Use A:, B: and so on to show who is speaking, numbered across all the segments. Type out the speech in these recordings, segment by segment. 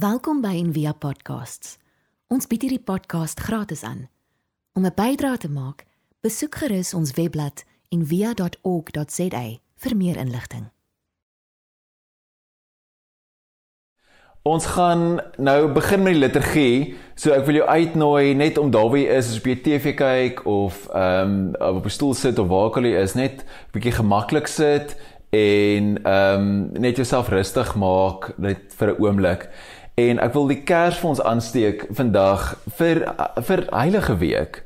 A: Welkom by Envia Podcasts. Ons bied hierdie podcast gratis aan. Om 'n bydrae te maak, besoek gerus ons webblad en via.org.za vir meer inligting.
B: Ons gaan nou begin met die liturgie. So ek wil jou uitnooi net om daar waar jy is, as op jy TV kyk of ehm um, op 'n stoel sit of waar ook al jy is, net bietjie gemaklik sit en ehm um, net jouself rustig maak net vir 'n oomblik. En ek wil die kers vir ons aansteek vandag vir vir Heilige Week.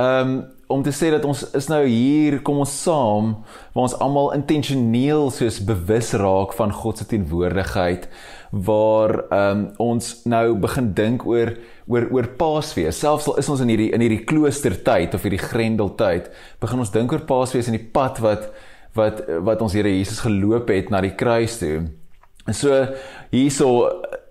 B: Um, om te sê dat ons is nou hier, kom ons saam waar ons almal intentioneel soos bewus raak van God se teenwoordigheid waar um, ons nou begin dink oor oor oor Paasfees. Selfs al is ons in hierdie in hierdie kloostertyd of hierdie grendeltyd, begin ons dink oor Paasfees en die pad wat wat wat ons Here Jesus geloop het na die kruis toe. En so hierso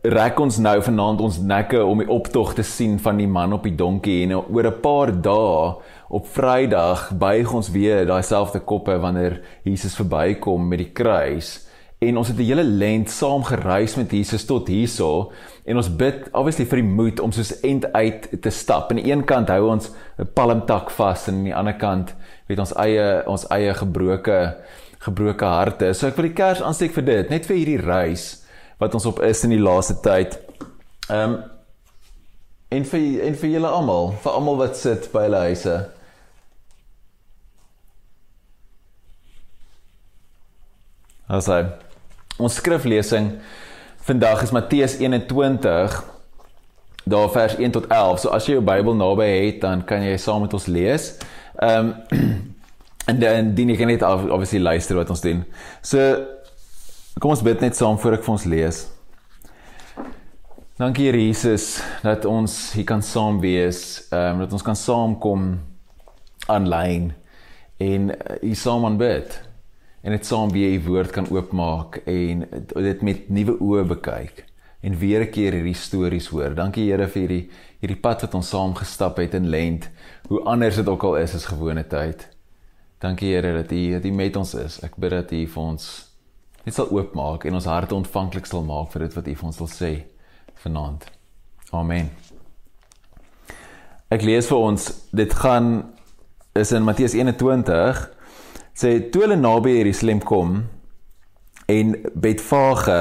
B: rek ons nou vanaand ons nekke om die optog te sien van die man op die donkie en oor 'n paar dae op Vrydag buig ons weer daai selfde koppe wanneer Jesus verbykom met die kruis en ons het 'n hele lent saam gereis met Jesus tot hierso en ons bid obviously vir die moed om soos end uit te stap. Aan die een kant hou ons 'n palmtak vas en aan die ander kant weet ons eie ons eie gebroke gebroke harte. So ek wil die kers aansteek vir dit, net vir hierdie reis wat ons op is in die laaste tyd. Ehm um, en vir en vir julle almal, vir almal wat sit by hulle huise. Asai. Ons skriflesing vandag is Matteus 21 daar vers 1 tot 11. So as jy jou Bybel naby het, dan kan jy saam met ons lees. Ehm um, En dan dien ek net obviously luister wat ons doen. So kom ons bid net saam voor ek vir ons lees. Dankie Here Jesus dat ons hier kan saam wees, ehm um, dat ons kan saamkom aanlyn en uh, hier saam aanbid en dit saam weer u woord kan oopmaak en dit met nuwe oë bekyk en weer 'n keer hierdie stories hoor. Dankie Here vir hierdie hierdie pad wat ons saam gestap het in lent. Hoe anders dit ook al is as gewone tyd. Dankie Here dat U dat U met ons is. Ek bid dat U vir ons net sal oopmaak en ons harte ontvanklik sal maak vir dit wat U vir ons wil sê vanaand. Amen. Ek lees vir ons dit gaan is in Matteus 21 sê toe hulle naby Jerusalem kom en Betfage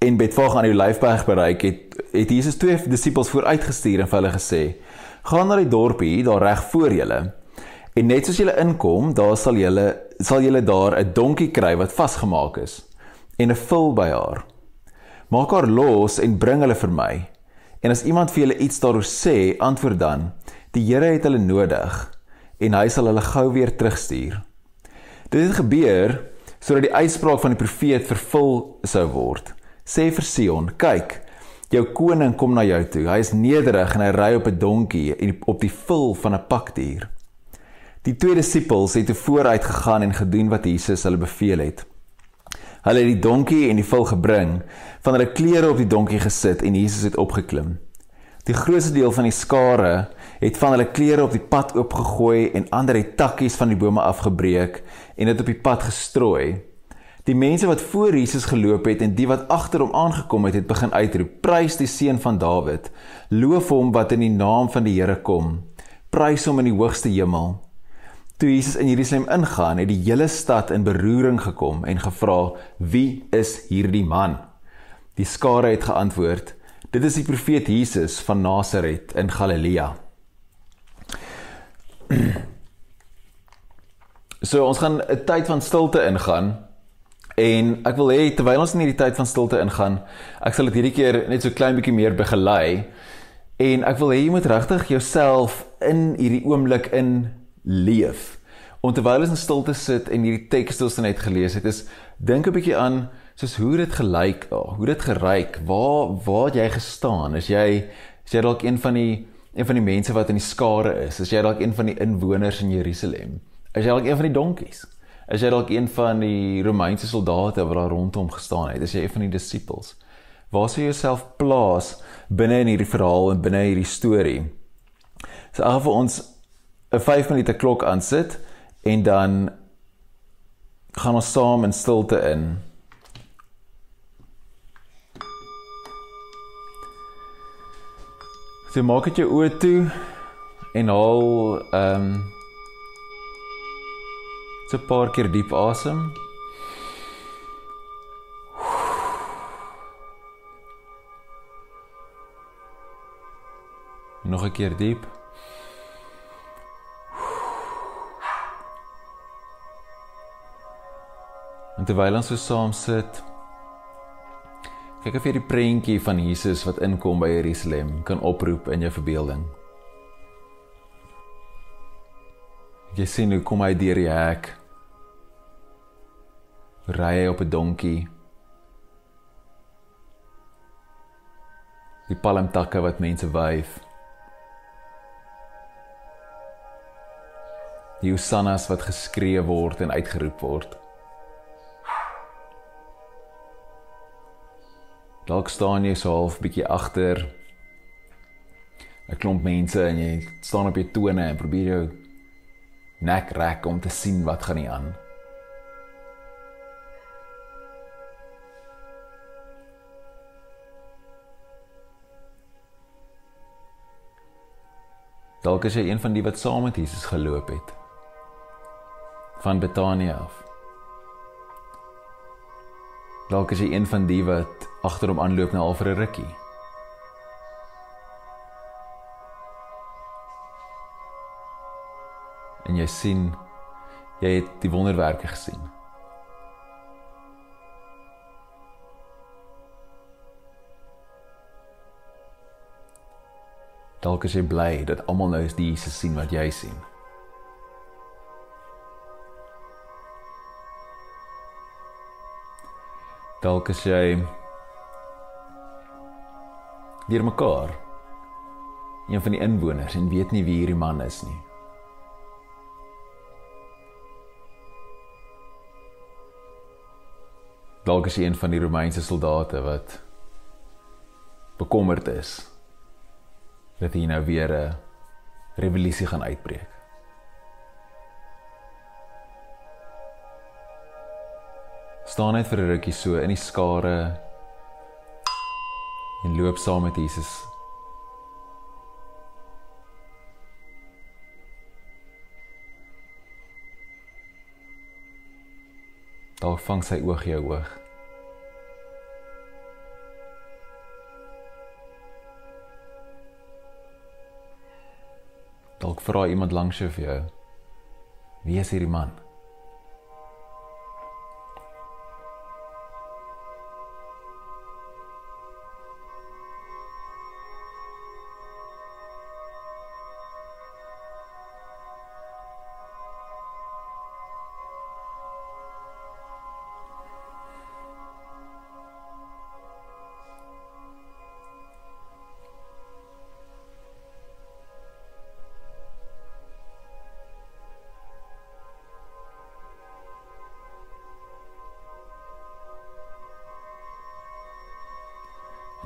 B: in Betfage aan die Olyfberg bereik het het Jesus twee disippels vooruitgestuur en vir hulle gesê gaan na die dorpie daar reg voor julle En net soos julle inkom, daar sal julle sal julle daar 'n donkie kry wat vasgemaak is en 'n vul by haar. Maak haar los en bring hulle vir my. En as iemand vir julle iets daaroor sê, antwoord dan: Die Here het hulle nodig en hy sal hulle gou weer terugstuur. Dit het gebeur sodat die uitspraak van die profeet vervul sou word. Sê vir Sion: Kyk, jou koning kom na jou toe. Hy is nederig en hy ry op 'n donkie en op die vul van 'n pakdier. Die twee disippels het vooruit gegaan en gedoen wat Jesus hulle beveel het. Hulle het die donkie en die vul gebring, van hulle klere op die donkie gesit en Jesus het opgeklim. Die grootste deel van die skare het van hulle klere op die pad oopgegooi en ander het takkies van die bome afgebreek en dit op die pad gestrooi. Die mense wat voor Jesus geloop het en die wat agter hom aangekom het, het begin uitroep: "Prys die seun van Dawid! Loof hom wat in die naam van die Here kom! Prys hom in die hoogste hemel!" Toe Jesus in Jerusalem ingaan, het die hele stad in beroering gekom en gevra: "Wie is hierdie man?" Die skare het geantwoord: "Dit is die profeet Jesus van Nasaret in Galilea." So ons gaan 'n tyd van stilte ingaan en ek wil hê terwyl ons in hierdie tyd van stilte ingaan, ek sal dit hierdie keer net so klein bietjie meer begelei en ek wil hê jy moet regtig jouself in hierdie oomblik in leef. En terwyl ons in stilte sit en hierdie teks wat ons net gelees het, is dink 'n bietjie aan soos hoe dit gelyk, oh, hoe dit geryk, waar waar jy gestaan? Is jy is jy dalk een van die een van die mense wat in die skare is? Is jy dalk een van die inwoners in Jerusalem? Is jy dalk een van die donkies? Is jy dalk een van die Romeinse soldate wat daar rondom gestaan het? Is jy een van die disippels? Waar sou jy jouself plaas binne in hierdie verhaal en binne hierdie storie? So af vir ons 'n 5 minute klok aan sit en dan gaan ons saam in stilte in. So maak dit jou oë toe en haal ehm um, so 'n paar keer diep asem. Nog 'n keer diep. En terwyl ons so saam sit, kyk of jy die prentjie van Jesus wat inkom by Jerusalem kan oproep in jou verbeelding. Jy sien hoe kom hy deur die hek? Ry hy op 'n donkie? Die palmtakke wat mense wyf. Die hosannas wat geskree word en uitgeroep word. Dalk staan jy so half bietjie agter 'n klomp mense en jy staan op jou tone en probeer jou nek rek om te sien wat gaan nie aan. Dalk is jy een van die wat saam met Jesus geloop het van Betanië af. Dalk is jy een van die wat agter hom aanloop na al vir 'n rukkie. En jy sien jy het die wonderwerke gesien. Dalk is jy bly dat almal nou is die Jesus sien wat jy sien. dalk as jy deur mekaar een van die inwoners en weet nie wie hierdie man is nie. Dalk is hy een van die Romeinse soldate wat bekommerd is dat hy nou weer 'n revolusie gaan uitbreek. staan net vir 'n rukkie so in die skare en loop saam met Jesus. Daar vang sy oog jou oog. Dalk vra iemand langs jou vir jou. Wie is hierdie man?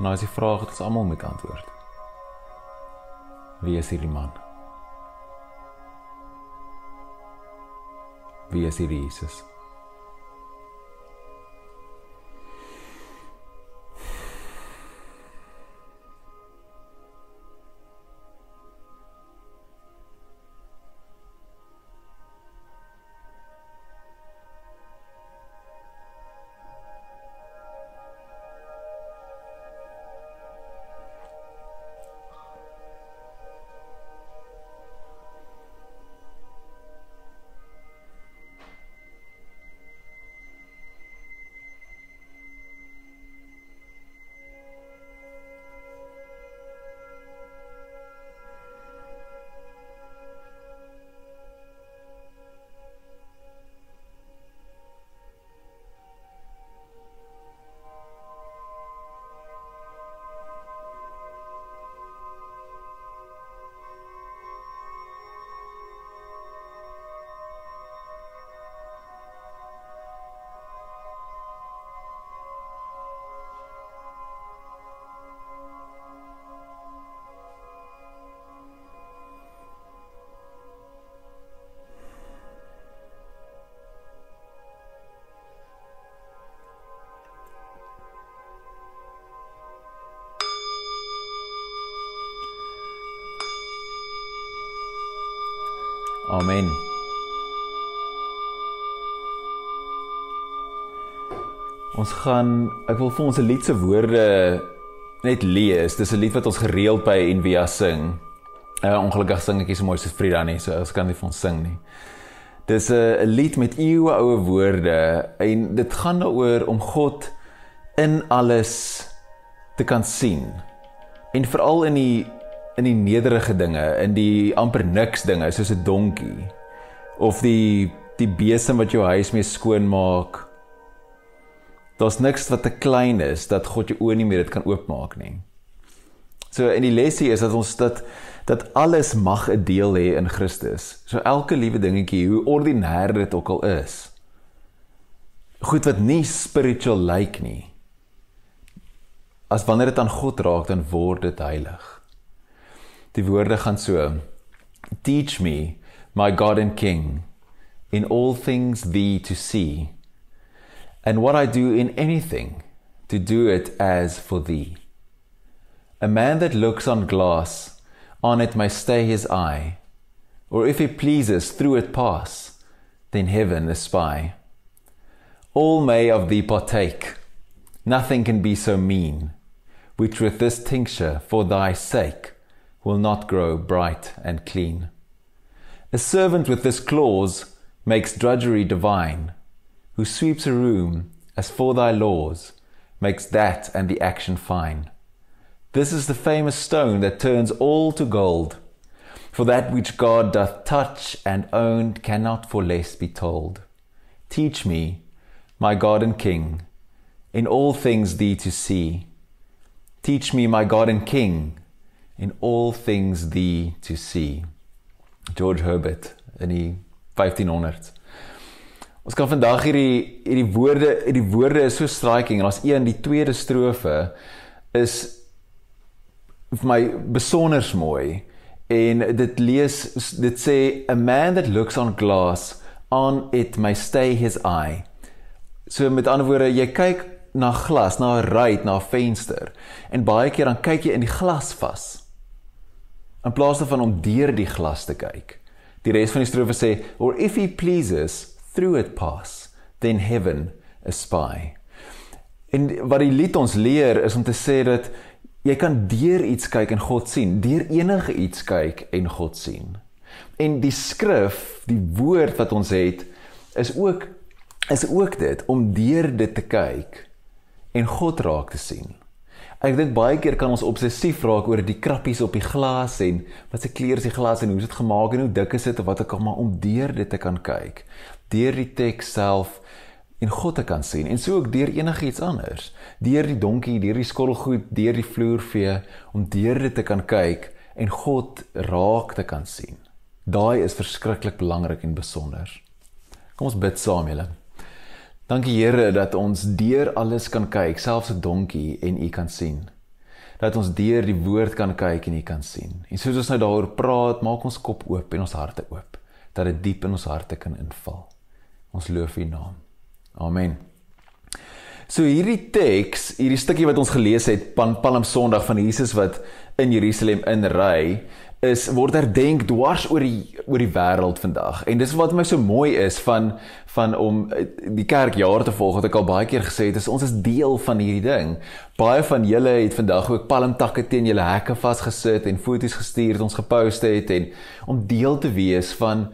B: Nou is die vraag wat ons almal moet antwoord. Wie is hierdie man? Wie is hierdie Jesus? Amen. Ons gaan ek wil vir ons 'n lied se woorde net lees. Dis 'n lied wat ons gereeld by Envia sing. Uh, ongelukkig sing ek nie so mooi soos Frida nie, so ons kan nie vir ons sing nie. Dis 'n lied met eeue oue woorde en dit gaan daaroor om God in alles te kan sien. En veral in die in die nederige dinge, in die amper niks dinge soos 'n donkie of die die besem wat jou huis mee skoon maak. Daar's niks wat te klein is dat God jou oë nie meer dit kan oopmaak nie. So in die lesie is dat ons dat dat alles mag 'n deel hê in Christus. So elke liewe dingetjie, hoe ordinêr dit ook al is. Goed wat nie spiritual lyk like nie. As wanneer dit aan God raak, dan word dit heilig. Die woorde gaan so: Teach me, my God and King, in all things thee to see, and what I do in anything, to do it as for thee. A man that looks on glass, on it may stay his eye, or if he pleases through it pass, then heaven espy. All may of thee partake, nothing can be so mean, which with this tincture for thy sake will not grow bright and clean. A servant with this clause makes drudgery divine, who sweeps a room as for thy laws, makes that and the action fine. This is the famous stone that turns all to gold, for that which God doth touch and own cannot for less be told. Teach me, my God and King, in all things thee to see. Teach me, my God and King, in all things thee to see. George Herbert in die 1500s. Ons kan vandag hierdie hierdie woorde, hierdie woorde is so striking en as een die tweede strofe is vir my besonder mooi en dit lees dit sê a man that looks on glass on it may stay his eye. So met ander woorde, jy kyk na glas, na 'n ruit, na 'n venster en baie keer dan kyk jy in die glas vas in plaas daarvan om deur die glas te kyk. Die res van die strofe sê, or if he pleases through it pass, then heaven espy. En wat die lied ons leer is om te sê dat jy kan deur iets kyk en God sien, deur enige iets kyk en God sien. En die skrif, die woord wat ons het, is ook is ook dit om deur dit te kyk en God raak te sien. Ek dink baie keer kan ons obsessief raak oor die krappies op die glas en wat se kleur is die glas en hoe is dit gemaak en hoe dik is dit of wat ek al maar om deur dit te kan kyk. Deur die teks self en God te kan sien en so ook deur enigiets anders. Deur die donkie, deur die skottelgoed, deur die vloervee om deur dit te kan kyk en God raak te kan sien. Daai is verskriklik belangrik en besonder. Kom ons bid saam julle. Dankie Here dat ons deur alles kan kyk, selfs 'n donkie en U kan sien. Dat ons deur die woord kan kyk en U kan sien. En soos ons nou daaroor praat, maak ons kop oop en ons harte oop dat dit diep in ons harte kan inval. Ons loof U naam. Amen. So hierdie teks, hierdie stukkie wat ons gelees het, Palm Sondag van Jesus wat in Jerusalem inry, is word herdenk dwars oor die oor die wêreld vandag. En dis wat my so mooi is van van om eh, die kerk jaar te volg wat ek al baie keer gesê het, is ons is deel van hierdie ding. Baie van julle het vandag ook palmtakke teen julle hekke vasgesit en foto's gestuur het ons gepost het en om deel te wees van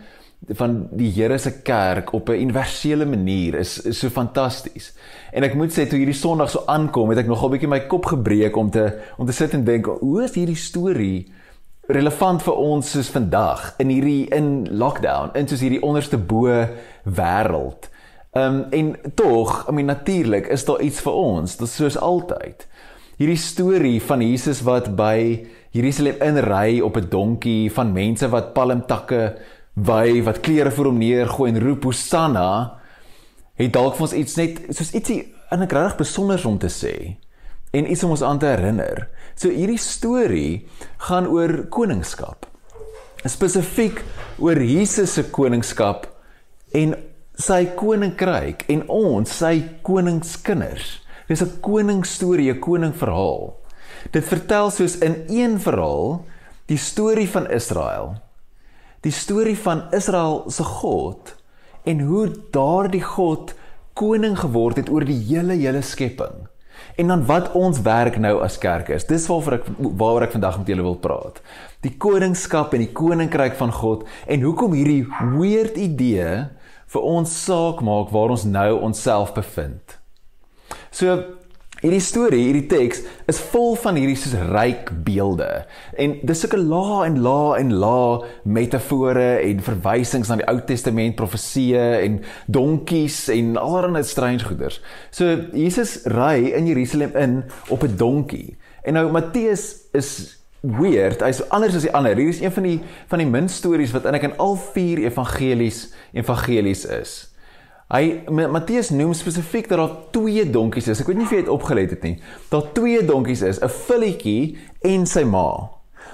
B: van die Here se kerk op 'n universele manier is, is so fantasties. En ek moet sê toe hierdie Sondag so aankom, het ek nogal bietjie my kop gebreek om te om te sit en dink, hoe is hierdie storie relevant vir ons soos vandag in hierdie in lockdown in soos hierdie onderste bo wêreld. Ehm um, en tog, I mean natuurlik is daar iets vir ons, dit soos altyd. Hierdie storie van Jesus wat by Jerusalem inry op 'n donkie van mense wat palmtakke wy, wat klere vir hom neergooi en roep Hosanna, het dalk vir ons iets net soos ietsie in 'n regtig besonder om te sê en iets om ons aan te herinner. So hierdie storie gaan oor koningskap. Spesifiek oor Jesus se koningskap en sy koninkryk en ons sy koningskinders. Dis 'n koningsstorie, 'n die storie van Israel se God en hoe daardie God koning geword het oor die hele hele skepping. En dan wat ons werk nou as kerk is. Dis waaroor ek waaroor ek vandag met julle wil praat. Die koningskap en die koninkryk van God en hoekom hierdie weird idee vir ons saak maak waar ons nou onsself bevind. So hierdie storie, hierdie teks is vol van hierdie soos ryk beelde. En dis sulke la en la en la metafore en verwysings na die Ou Testament profeseë en donkies en allerlei strange goeders. So Jesus ry in Jerusalem in op 'n donkie. En nou Matteus is weird. Hy's anders as die ander. Hier is een van die van die min stories wat eintlik in al vier evangelies evangelies is. Hy Matteus noem spesifiek dat daar twee donkies is. Ek weet nie of jy het opgelet het nie. Daar twee donkies is, 'n filletjie en sy ma.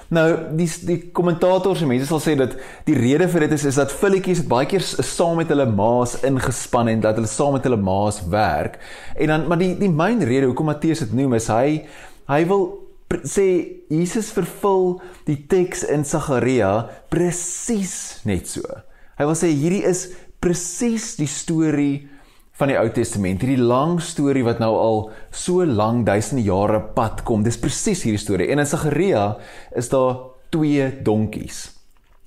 B: Nou die die kommentators en mense sal sê dat die rede vir dit is is dat filletjies baie keer saam met hulle ma's ingespan en dat hulle saam met hulle ma's werk. En dan maar die die myn rede hoekom Matteus dit noem is hy hy wil sê Jesus vervul die teks in Sagaria presies net so. Hy wil sê hierdie is presies die storie van die Ou Testament, hierdie lang storie wat nou al so lank duisende jare pad kom. Dis presies hierdie storie. En in Sagaria is daar twee donkies.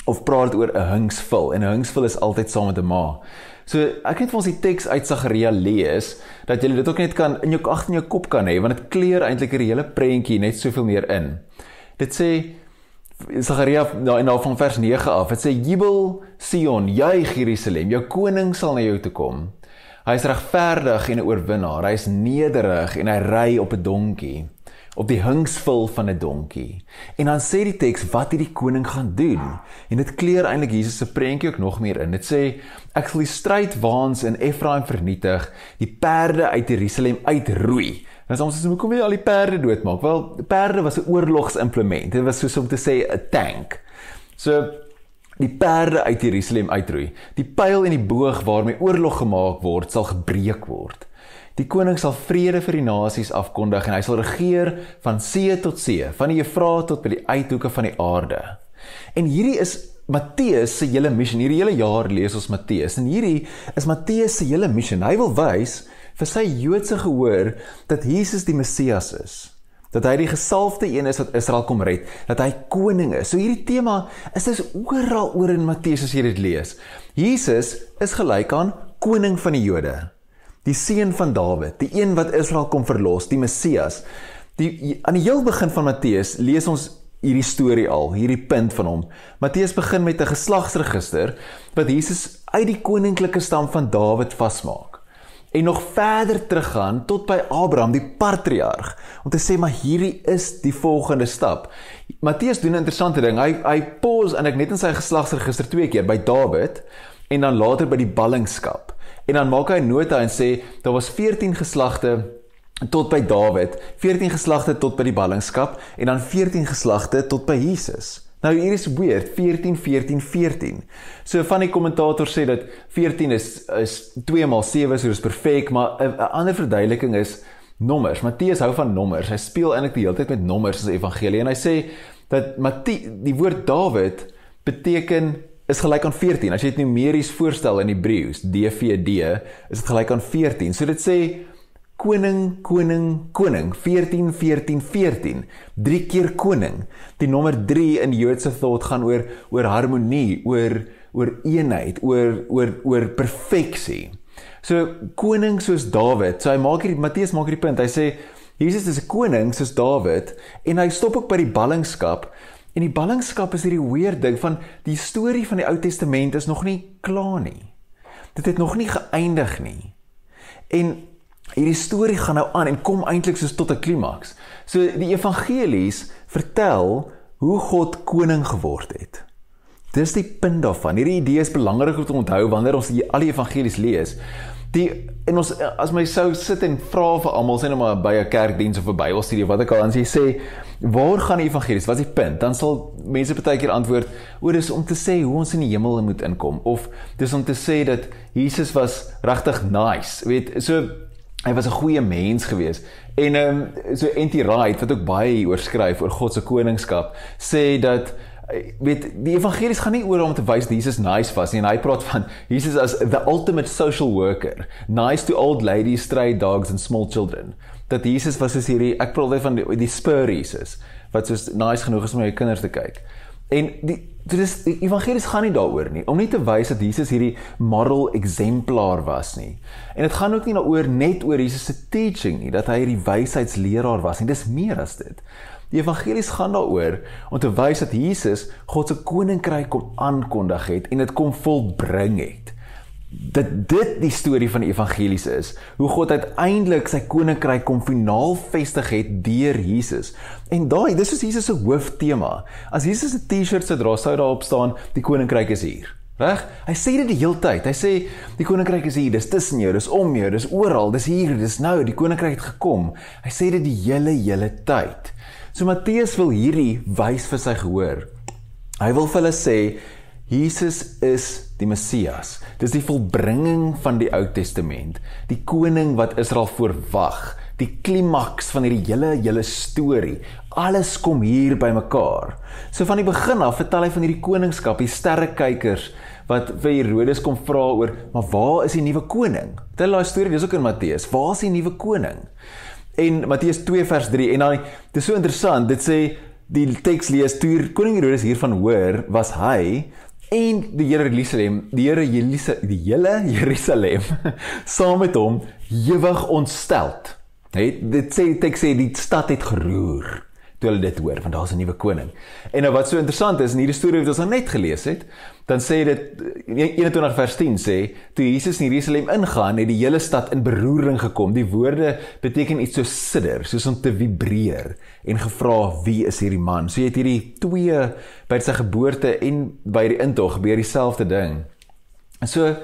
B: Of praat oor 'n hingsvul en 'n hingsvul is altyd saam met 'n ma. So ek het vir ons die teks uit Sagaria lees dat jy dit ook net kan in jou ag in jou kop kan hê want dit kleur eintlik 'n hele prentjie net soveel meer in. Dit sê Sagaria nou en dan van vers 9 af. Dit sê jubel Sion, juig Jerusalem, jou koning sal na jou toe kom. Hy is regverdig en 'n oorwinnaar. Hy is nederig en hy ry op 'n donkie, op die hingsvul van 'n donkie. En dan sê die teks wat hierdie koning gaan doen. En dit kleur eintlik Jesus se prentjie ook nog meer in. Dit sê ek sal die strydwaans in Efraim vernietig, die perde uit Jerusalem uitroei. En soms is hoekom wil jy al die perde doodmaak? Wel, perde was 'n oorlogsimplement. Dit was soos om te sê 'n tank. So die perde uit Jerusalem uitroei. Die pyl en die boog waarmee oorlog gemaak word, sal gebreek word. Die koning sal vrede vir die nasies afkondig en hy sal regeer van see tot see, van die Eufraat tot by die uithoeke van die aarde. En hierdie is Matteus se hele missie. Hierdie hele jaar lees ons Matteus en hierdie is Matteus se hele missie. Hy wil wys vir sy Joodse gehoor dat Jesus die Messias is. Dat hy die gesalfde een is wat Israel kom red, dat hy koning is. So hierdie tema is dis oral oor in Matteus as jy dit lees. Jesus is gelyk aan koning van die Jode. Die seun van Dawid, die een wat Israel kom verlos, die Messias. Die aan die heel begin van Matteus lees ons hierdie storie al, hierdie punt van hom. Matteus begin met 'n geslagsregister wat Jesus uit die koninklike stam van Dawid vasmaak en nog verder teruggaan tot by Abraham die patriarg om te sê maar hierdie is die volgende stap. Matteus doen 'n interessante ding. Hy hy pause en ek net in sy geslagsregister twee keer by Dawid en dan later by die ballingskap. En dan maak hy 'n nota en sê daar was 14 geslagte tot by Dawid, 14 geslagte tot by die ballingskap en dan 14 geslagte tot by Jesus. Nou hier is weird 14 14 14. So van die kommentators sê dat 14 is is 2 maal 7 so dis perfek, maar 'n ander verduideliking is nommers. Matteus hou van nommers. Hy speel eintlik die hele tyd met nommers in die evangelie en hy sê dat Matteus die woord Dawid beteken is gelyk aan 14. As jy dit numeries voorstel in Hebreëus, DVD, is dit gelyk aan 14. So dit sê koning koning koning 14 14 14 drie keer koning. Die nommer 3 in Joodse thought gaan oor oor harmonie oor oor eenheid oor oor oor perfeksie so koning soos Dawid so hy maak hier Matteus maak hierdie punt. Hy sê Jesus is 'n koning soos Dawid en hy stop ook by die ballingskap. En die ballingskap is hierdie weird ding van die storie van die Ou Testament is nog nie klaar nie. Dit het nog nie geëindig nie. En hierdie storie gaan nou aan en kom eintlik soos tot 'n klimaks. So die evangelies vertel hoe God koning geword het. Dis die punt daarvan. Hierdie idee is belangrik om te onthou wanneer ons die, al die evangelies lees. Die en ons as my sou sit en vra vir almal sien nou maar by 'n kerkdiens of 'n Bybelstudie wat ek al aan sê, waar gaan die evangelies? Wat is die punt? Dan sal mense baie keer antwoord, "O, dis om te sê hoe ons in die hemel moet inkom." Of dis om te sê dat Jesus was regtig nice. Weet, so hy was 'n goeie mens gewees. En ehm um, so N.T. Wright wat ook baie oor skryf oor God se koningskap, sê dat weet die evangelies gaan nie oor om te wys Jesus nice was nie en hy praat van Jesus as the ultimate social worker nice to old ladies stray dogs and small children dat Jesus was soos hierdie ek praat altyd van die, die spur Jesus wat soos nice genoeg is om na jou kinders te kyk en die dit is die evangelies gaan nie daaroor nie. Om nie te wys dat Jesus hierdie moral exemplar was nie. En dit gaan ook nie daaroor net oor Jesus se teaching nie dat hy hierdie wysheidsleraar was nie. Dis meer as dit. Die evangelies gaan daaroor om te wys dat Jesus God se koninkryk kom aankondig het en dit kom volbring het. Dat dit die storie van die evangelies is, hoe God uiteindelik sy koninkryk kom finaal vestig het deur Jesus. En daai, dis is Jesus se hooftema. As Jesus 'n T-shirt sou dra, sou daarop staan die koninkryk is hier. Reg? Hy sê dit die hele tyd. Hy sê die koninkryk is hier, dis tussen jou, dis om jou, dis oral, dis hier, dis nou, die koninkryk het gekom. Hy sê dit die hele hele tyd. So Matteus wil hierdie wys vir sy gehoor. Hy wil vir hulle sê Jesus is die Messias. Dis die volbringing van die Ou Testament, die koning wat Israel voorwag, die klimaks van hierdie hele hele storie. Alles kom hier bymekaar. So van die begin af vertel hy van hierdie koningskap, die sterrekykers wat vir Herodes kom vra oor, maar waar is die nuwe koning? Tel daai storie, dis ook in Matteus. Waar is die nuwe koning? En Matteus 2 vers 3 en dan dis so interessant, dit sê die teks lees toe koning Herodes hiervan hoor, was hy en die Here Jerusalem, die Here Jerusalem, die hele Jerusalem saam met hom ewig ontsteld. Net dit sê teks sê die stad het geroer toe hulle dit hoor want daar's 'n nuwe koning. En nou wat so interessant is in hierdie storie wat ons nou net gelees het, dan sê dit 21 vers 10 sê toe Jesus in Jerusalem ingaan, het die hele stad in beroering gekom. Die woorde beteken iets so sidder, soos om te vibreer en gevra wie is hierdie man? So jy het hierdie twee by sy geboorte en by die intog gebeur dieselfde ding. So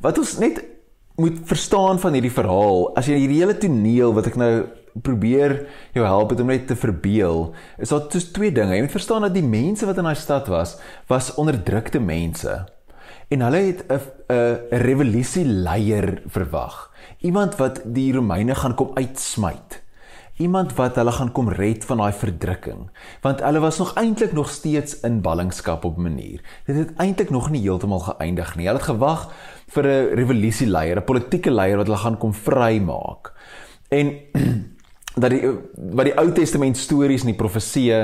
B: wat ons net moet verstaan van hierdie verhaal, as jy hierdie hele toneel wat ek nou probeer jou help het om net te verbeel. Is daar dus twee dinge. Jy moet verstaan dat die mense wat in daai stad was, was onderdrukte mense. En hulle het 'n 'n revolusie leier verwag. Iemand wat die Romeine gaan kom uitsmyt. Iemand wat hulle gaan kom red van daai verdrukking. Want hulle was nog eintlik nog steeds in ballingskap op 'n manier. Dit het eintlik nog nie heeltemal geëindig nie. Hulle het gewag vir 'n revolusie leier, 'n politieke leier wat hulle gaan kom vrymaak. En dat die wat die Ou Testament stories en die profeseë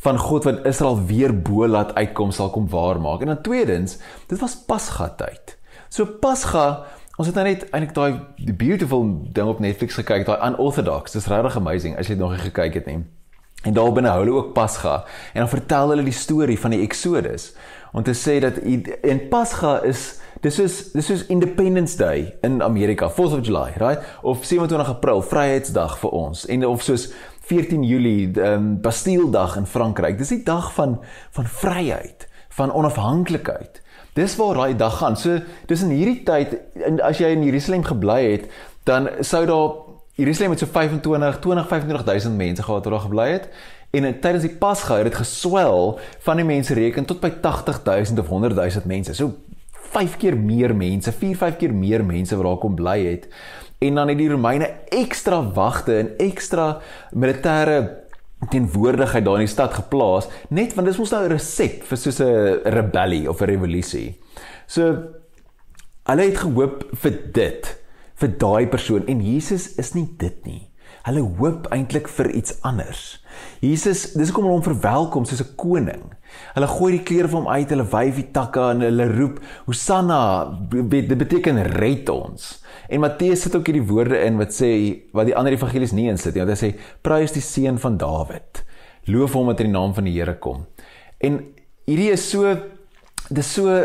B: van God wat Israel weer bo laat uitkom sal kom waarmaak. En dan tweedens, dit was Pasga tyd. So Pasga, ons het nou net eintlik daai die beautiful ding op Netflix gekyk, daai unorthodox. Dis regtig amazing as jy dit nog nie gekyk het nie. En daar binne hou hulle ook Pasga en dan vertel hulle die storie van die Exodus om te sê dat in Pasga is dis soos dis soos Independence Day in Amerika, 4th of July, right? Of 27 April, Vryheidsdag vir ons. En of soos 14 Julie, ehm um, Bastilledag in Frankryk. Dis die dag van van vryheid, van onafhanklikheid. Dis waar daai dag gaan. So dis in hierdie tyd en as jy in Jerusalem gebly het, dan sou daar Jerusalem met so 25 20 25000 mense gehad wat daar gebly het. En tydens die Pasga het dit geswel van die mense reken tot by 80000 of 100000 mense. So 5 keer meer mense, 4 5 keer meer mense wat daar kom bly het. En dan het die Romeine ekstra wagte en ekstra militêre teenwoordigheid daar in die stad geplaas, net want dis mos nou 'n resep vir so 'n rebellie of 'n revolusie. So hulle het gehoop vir dit, vir daai persoon en Jesus is nie dit nie. Hulle hoop eintlik vir iets anders. Jesus, dis hoekom hulle hom verwelkom soos 'n koning. Hulle gooi die klere van hom uit, hulle wyf die takke en hulle roep Hosanna, dit beteken red ons. En Matteus sit ook hierdie woorde in wat sê wat die ander evangelies nie insit nie. Hy sê prys die seun van Dawid. Loof hom wat in die naam van die Here kom. En hierdie is so dis so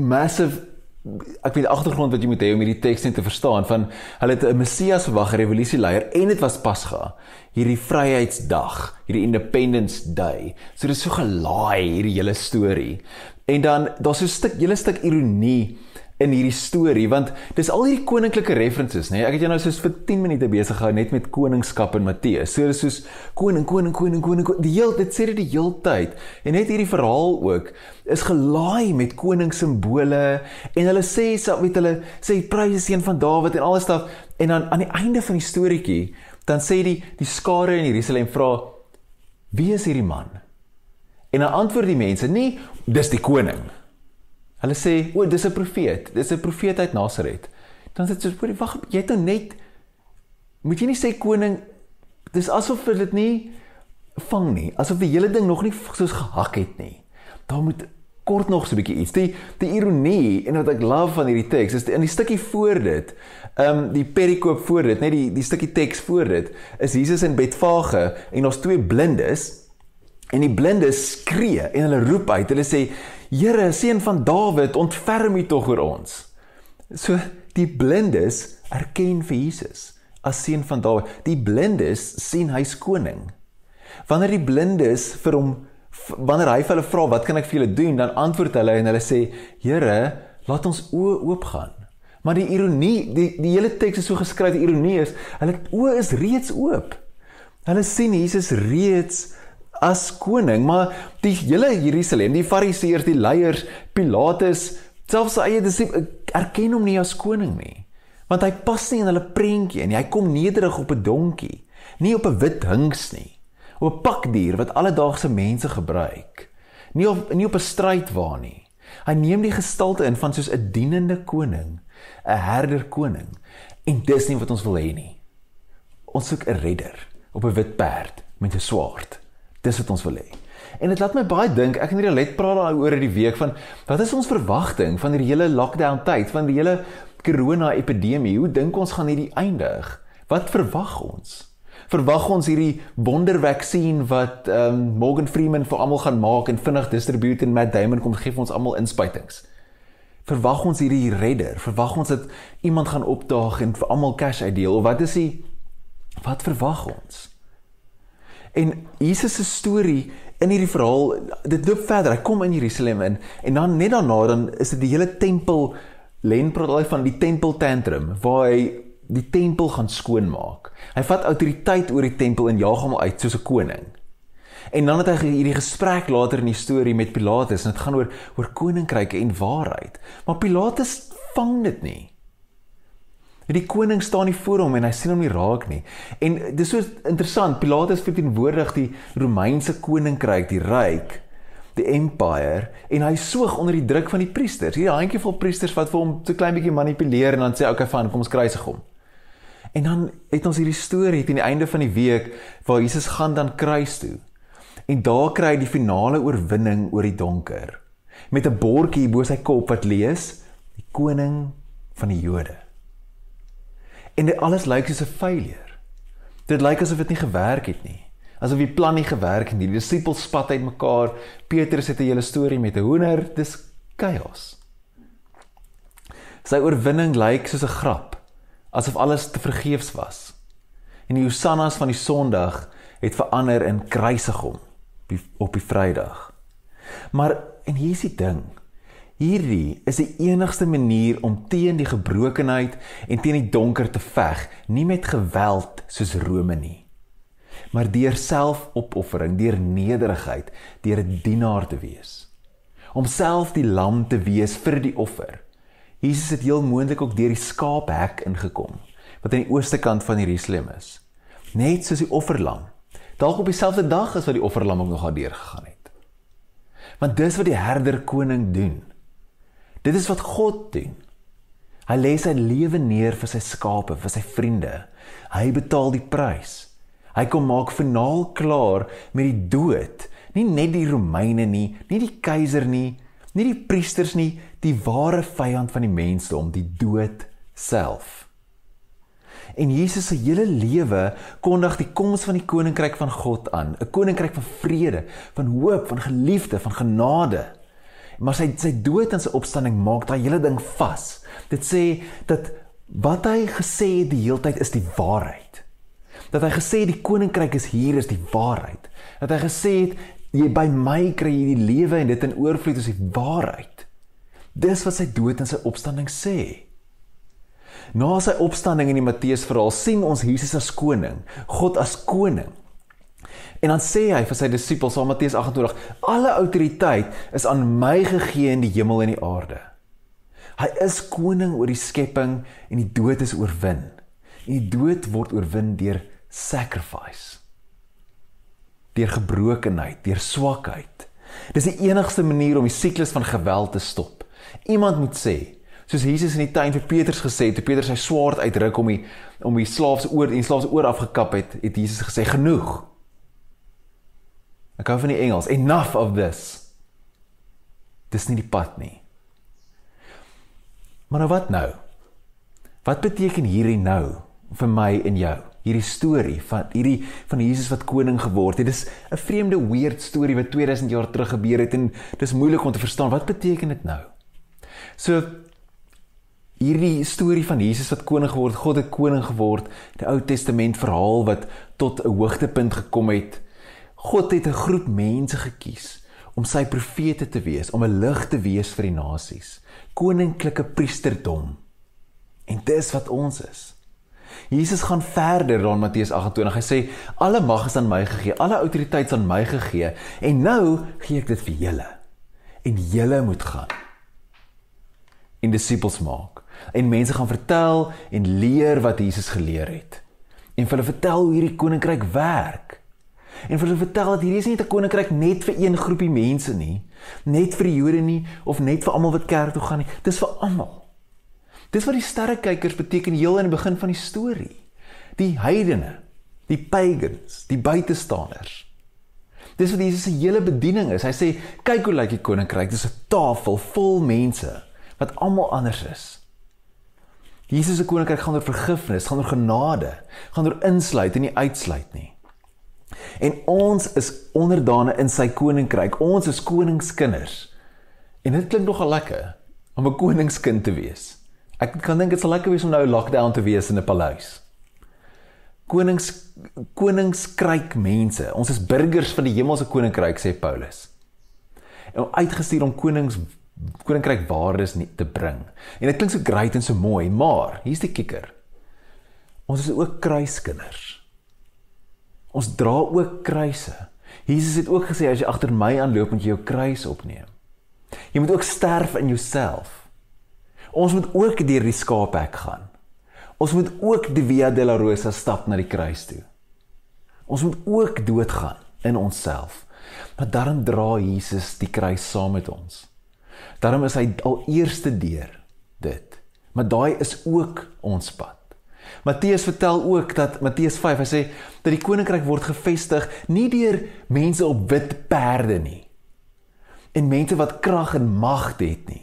B: massive ek weet die agtergrond wat jy moet hê om hierdie teks net te verstaan van hulle het 'n Messias verwag, 'n revolusieleier en dit was Pasga, hierdie Vryheidsdag, hierdie Independence Day. So dit is so gelaai hierdie hele storie. En dan daar's so 'n stuk, hele stuk ironie in hierdie storie want dis al hierdie koninklike references nê nee? ek het jou nou soos vir 10 minute besig gehou net met koningskap in Matteus so dis soos koning koning koning koning die heel dit sê dit die heel tyd en net hierdie verhaal ook is gelaai met koning simbole en hulle sê weet hulle sê prys is een van Dawid en alles staf en dan aan die einde van die storieetjie dan sê die die skare in Jerusalem vra wie is hierdie man En dan antwoord die mense nie dis die koning. Hulle sê o, dis 'n profeet, dis 'n profeet uit Nasaret. Dan sê jy, "Wag, jy het nou net moet jy nie sê koning dis asof dit nie vang nie, asof die hele ding nog nie soos gehak het nie. Daar moet kort nog so 'n bietjie iets. Die die ironie en wat ek love van hierdie teks is in die stukkie voor dit, ehm um, die perikoop voor dit, net die die stukkie teks voor dit, is Jesus in Betfage en ons twee blindes en die blindes skree en hulle roep uit. Hulle sê: "Here, seun van Dawid, ontferm U tog oor ons." So die blindes erken vir Jesus as seun van Dawid. Die blindes sien hy's koning. Wanneer die blindes vir hom wanneer hy vir hulle vra wat kan ek vir julle doen, dan antwoord hulle en hulle sê: "Here, laat ons oë oopgaan." Maar die ironie, die die hele teks is so geskryf, die ironie is, hulle oë is reeds oop. Hulle sien Jesus reeds as koning, maar die hele Jerusalem, die Fariseërs, die leiers, Pilatus, selfs sy eie disippels erken hom nie as koning nie. Want hy pas nie in hulle prentjie nie. Hy kom nederig op 'n donkie, nie op 'n wit hings nie op 'n pakdier wat alledaagse mense gebruik. Nie op nie op 'n strydwa nie. Hy neem die gestalte in van soos 'n dienende koning, 'n herder koning. En dis nie wat ons wil hê nie. Ons soek 'n redder op 'n wit perd met 'n swaard. Dis wat ons wil hê. En dit laat my baie dink, ek en Rialet praat daaroor in die week van wat is ons verwagting van hierdie hele lockdown tyd, van die hele corona epidemie? Hoe dink ons gaan hierdie eindig? Wat verwag ons? verwag ons hierdie wondervaksin wat ehm um, Morgan Freeman vir almal gaan maak en vinnig distribueer en Matt Damon kom gee vir ons almal inspuitings. Verwag ons hierdie redder? Verwag ons dat iemand gaan opdaag en vir almal cash uitdeel of wat is die wat verwag ons? En Jesus se storie in hierdie verhaal, dit loop verder. Hy kom in Jerusalem in en dan net daarna dan is dit die hele tempel Len praat al van die tempel tantrum waar hy die tempel gaan skoonmaak. Hy vat autoriteit oor die tempel en jaag hom uit soos 'n koning. En dan het hy hierdie gesprek later in die storie met Pilatus en dit gaan oor oor koninkryke en waarheid. Maar Pilatus vang dit nie. Die koning staan nie voor hom en hy sien hom nie raak nie. En dis so interessant, Pilatus verteenwoordig die Romeinse koninkryk, die ryk, die empire en hy soog onder die druk van die priesters. Hier 'n handjievol priesters wat vir hom so klein bietjie manipuleer en dan sê okay, van kom ons kruisig hom. En dan het ons hierdie storie teen die einde van die week waar Jesus gaan dan kruis toe. En daar kry hy die finale oorwinning oor die donker met 'n bordjie bo sy kop wat lees: Die koning van die Jode. En dit alles lyk soos 'n failure. Dit lyk asof dit nie gewerk het nie. Asof die plan nie gewerk het nie. Die disippels spat uitmekaar. Petrus het 'n hele storie met 'n hoender. Dis chaos. Sy oorwinning lyk soos 'n grap asof alles te vergeefs was. En die hosannas van die Sondag het verander in kruisig hom op die Vrydag. Maar en hier is die ding. Hierdie is die enigste manier om teen die gebrokenheid en teen die donker te veg, nie met geweld soos Rome nie, maar deur selfopoffering, deur nederigheid, deur 'n dienaar te wees. Om self die lam te wees vir die offer Jesus het heel moontlik ook deur die skaaphek ingekom wat aan die ooste kant van Jerusalem is. Net soos die offerlam. Dalk op dieselfde dag as wat die offerlam ook nog daar gegaan het. Want dis wat die herder koning doen. Dit is wat God doen. Hy lê sy lewe neer vir sy skape, vir sy vriende. Hy betaal die prys. Hy kom maak finaal klaar met die dood. Nie net die Romeine nie, nie die keiser nie, nie die priesters nie, die ware vyand van die mensdom, die dood self. En Jesus se hele lewe kondig die koms van die koninkryk van God aan, 'n koninkryk van vrede, van hoop, van geliefde, van genade. Maar sy sy dood en sy opstanding maak daai hele ding vas. Dit sê dat wat hy gesê het die heeltyd is die waarheid. Dat hy gesê het die koninkryk is hier is die waarheid. Dat hy gesê het jy by my kry jy die lewe en dit in oorvloed is die waarheid. Dis wat sy dood en sy opstanding sê. Na sy opstanding in die Matteus verhaal sien ons Jesus as koning, God as koning. En dan sê hy vir sy disippels in Matteus 28: "Alle autoriteit is aan my gegee in die hemel en die aarde." Hy is koning oor die skepping en die dood is oorwin. En die dood word oorwin deur sacrifice. Deur gebrokenheid, deur swakheid. Dis die enigste manier om die siklus van geweld te stop. Iemand moet sê, soos Jesus in die tuin vir Petrus gesê het, toe Petrus sy swaard uitruk om die om die slaaf se oor en slaaf se oor afgekap het, het Jesus gesê genoeg. Ek hou van die Engels, enough of this. Dis nie die pad nie. Maar nou wat nou? Wat beteken hierdie nou vir my en jou? Hierdie storie van hierdie van Jesus wat koning geword het. Dit is 'n vreemde weird storie wat 2000 jaar terug gebeur het en dis moeilik om te verstaan wat beteken dit nou. So hierdie storie van Jesus wat koning geword, God het koning geword, die Ou Testament verhaal wat tot 'n hoogtepunt gekom het. God het 'n groep mense gekies om sy profete te wees, om 'n lig te wees vir die nasies. Koninklike priesterdom. En dis wat ons is. Jesus gaan verder dan Matteus 28. Hy sê alle mag is aan my gegee, alle autoriteit is aan my gegee en nou gee ek dit vir julle. En julle moet gaan en disippels maak en mense gaan vertel en leer wat Jesus geleer het. En hulle vertel hoe hierdie koninkryk werk. En vir hulle vertel dat hierdie is nie 'n koninkryk net vir een groepie mense nie, net vir die Jode nie of net vir almal wat kerk toe gaan nie. Dis vir almal. Dis wat die sterrekykers beteken heel in die begin van die storie. Die heidene, die pagans, die buitestanders. Dis wat Jesus se hele bediening is. Hy sê, "Kyk hoe lyk die koninkryk? Dis 'n tafel vol mense wat almal anders is." Jesus se koninkryk gaan oor vergifnis, gaan oor genade, gaan oor insluit en nie uitsluit nie. En ons is onderdane in sy koninkryk. Ons is koningskinders. En dit klink nogal lekker om 'n koningskind te wees. Ek kan dink dit sal lekker wees om nou lockdown te wees in 'n paleis. Konings koningskryk mense. Ons is burgers van die hemelse koninkryk sê Paulus. En uitgestuur om konings koninkryk waardes nie te bring. En dit klink so great en so mooi, maar hier's die kikker. Ons is ook kruiskinders. Ons dra ook kruise. Jesus het ook gesê as jy agter my aanloop, moet jy jou kruis opneem. Jy moet ook sterf in jouself. Ons moet ook deur die skaaphek gaan. Ons moet ook die Via della Rosa stap na die kruis toe. Ons moet ook doodgaan in onsself. Maar daarom dra Jesus die kruis saam met ons. Daarom is hy al eerste deur dit. Maar daai is ook ons pad. Matteus vertel ook dat Matteus 5 hy sê dat die koninkryk word gevestig nie deur mense op wit perde nie en mense wat krag en mag het nie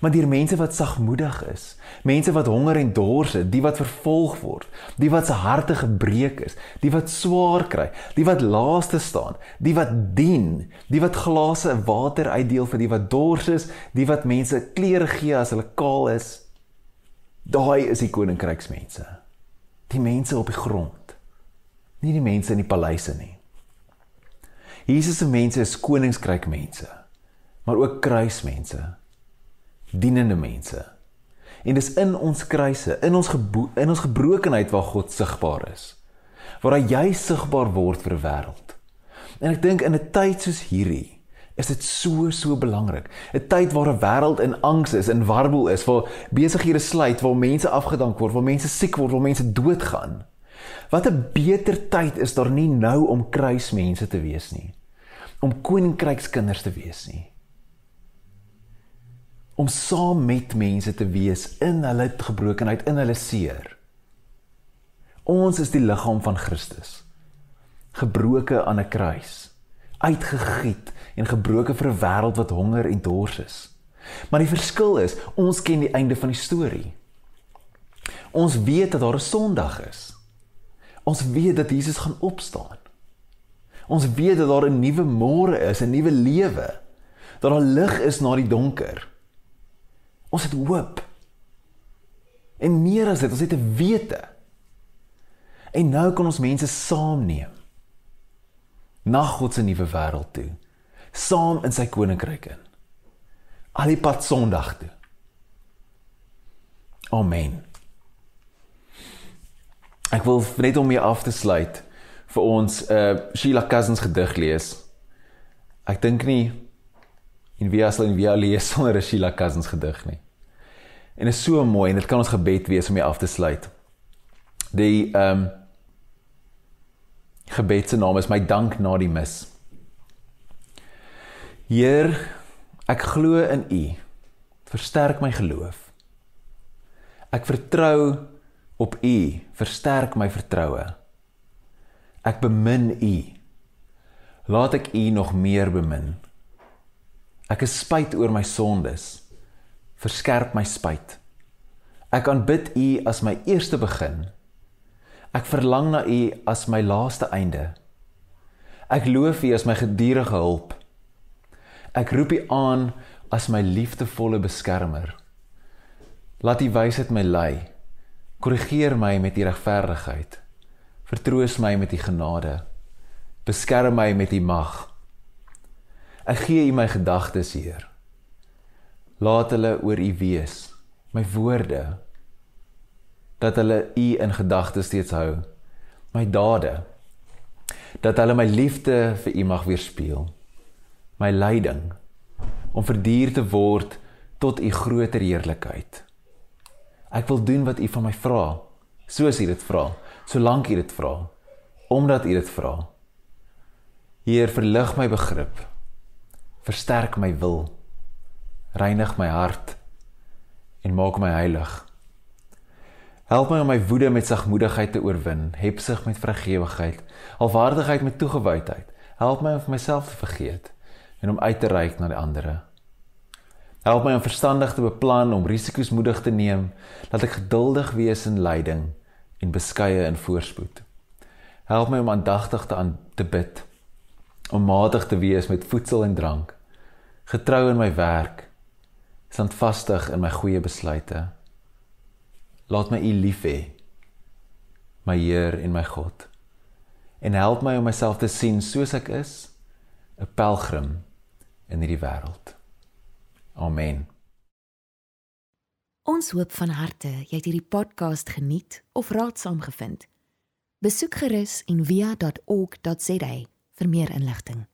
B: maar deur mense wat sagmoedig is mense wat honger en dors het die wat vervolg word die wat se harte gebreek is die wat swaar kry die wat laaste staan die wat dien die wat glase water uitdeel vir die wat dors is die wat mense klere gee as hulle kaal is. Daai is die koninkryksmense die mense op die grond nie die mense in die paleise nie. Jesus se mense is koningskryk mense maar ook kruismense dienende mense. En dis in ons kruise in ons in ons gebrokenheid waar God sigbaar is waar hy jy sigbaar word vir die wêreld. En ek dink in 'n tyd soos hierdie is dit so so belangrik 'n tyd waar 'n wêreld in angs is en warboel is waar besighede sluit waar mense afgedank word waar mense siek word waar mense doodgaan wat 'n beter tyd is daar nie nou om kruismense te wees nie om koninkrykskinders te wees nie om saam met mense te wees in hulle gebrokenheid, in hulle seer. Ons is die liggaam van Christus. Gebroke aan 'n kruis, uitgegiet en gebroke vir 'n wêreld wat honger en dors is. Maar die verskil is, ons ken die einde van die storie. Ons weet dat daar 'n Sondag is. Ons weet dat Jesus gaan opstaan. Ons weet dat daar 'n nuwe môre is, 'n nuwe lewe. Dat daar lig is na die donker. Ons het hoop. En meer as dit, ons het 'n wete. En nou kan ons mense saamneem na God se nuwe wêreld toe. Saam in sy koninkryk in. Al die pad Sondag toe. Amen. Ek wil net om mee af te sluit vir ons 'n uh, Sheila Cousins gedig lees. Ek dink nie en wie as hulle weer lees sonder 'n Sheila Cousins gedig nie. En is so mooi en dit kan ons gebed wees om jy af te sluit. Die ehm um, gebed se naam is my dank na die mis. Heer, ek glo in U. Versterk my geloof. Ek vertrou op U. Versterk my vertroue. Ek bemin U. Laat ek U nog meer bemin. Ek is spyt oor my sondes. Verskerp my spyt. Ek aanbid U as my eerste begin. Ek verlang na U as my laaste einde. Ek loof U as my gedurende hulp. Ek roep U aan as my liefdevolle beskermer. Laat U wysheid my lei. Korrigeer my met U regverdigheid. Vertroos my met U genade. Beskerm my met U mag. Ek gee U my gedagtes, Heer. Laat hulle oor U wees, my woorde dat hulle U in gedagtes steeds hou, my dade dat hulle my liefde vir U mag weerspieël, my lyding om verduur te word tot U groter heerlikheid. Ek wil doen wat U van my vra, soos U dit vra, solank U dit vra, omdat U dit vra. Heer, verlig my begrip. Versterk my wil. Reinig my hart en maak my heilig. Help my om my woede met sagmoedigheid te oorwin, hebsug met vrygewigheid, alwaardigheid met toegewydheid. Help my om vir myself te vergeet en om uit te reik na die ander. Help my om verstandig te beplan, om risiko's moedig te neem, dat ek geduldig wees in lyding en beskeie in voorspoed. Help my om aandagtig te aan te bid, om matig te wees met voedsel en drank, getrou in my werk, standvastig in my goeie besluite. Laat my U lief hê, my Heer en my God. En help my om myself te sien soos ek is, 'n pelgrim in hierdie wêreld. Amen.
A: Ons hoop van harte jy het hierdie podcast geniet of raadsaam gevind. Besoek gerus en via.ok.za vir meer inligting.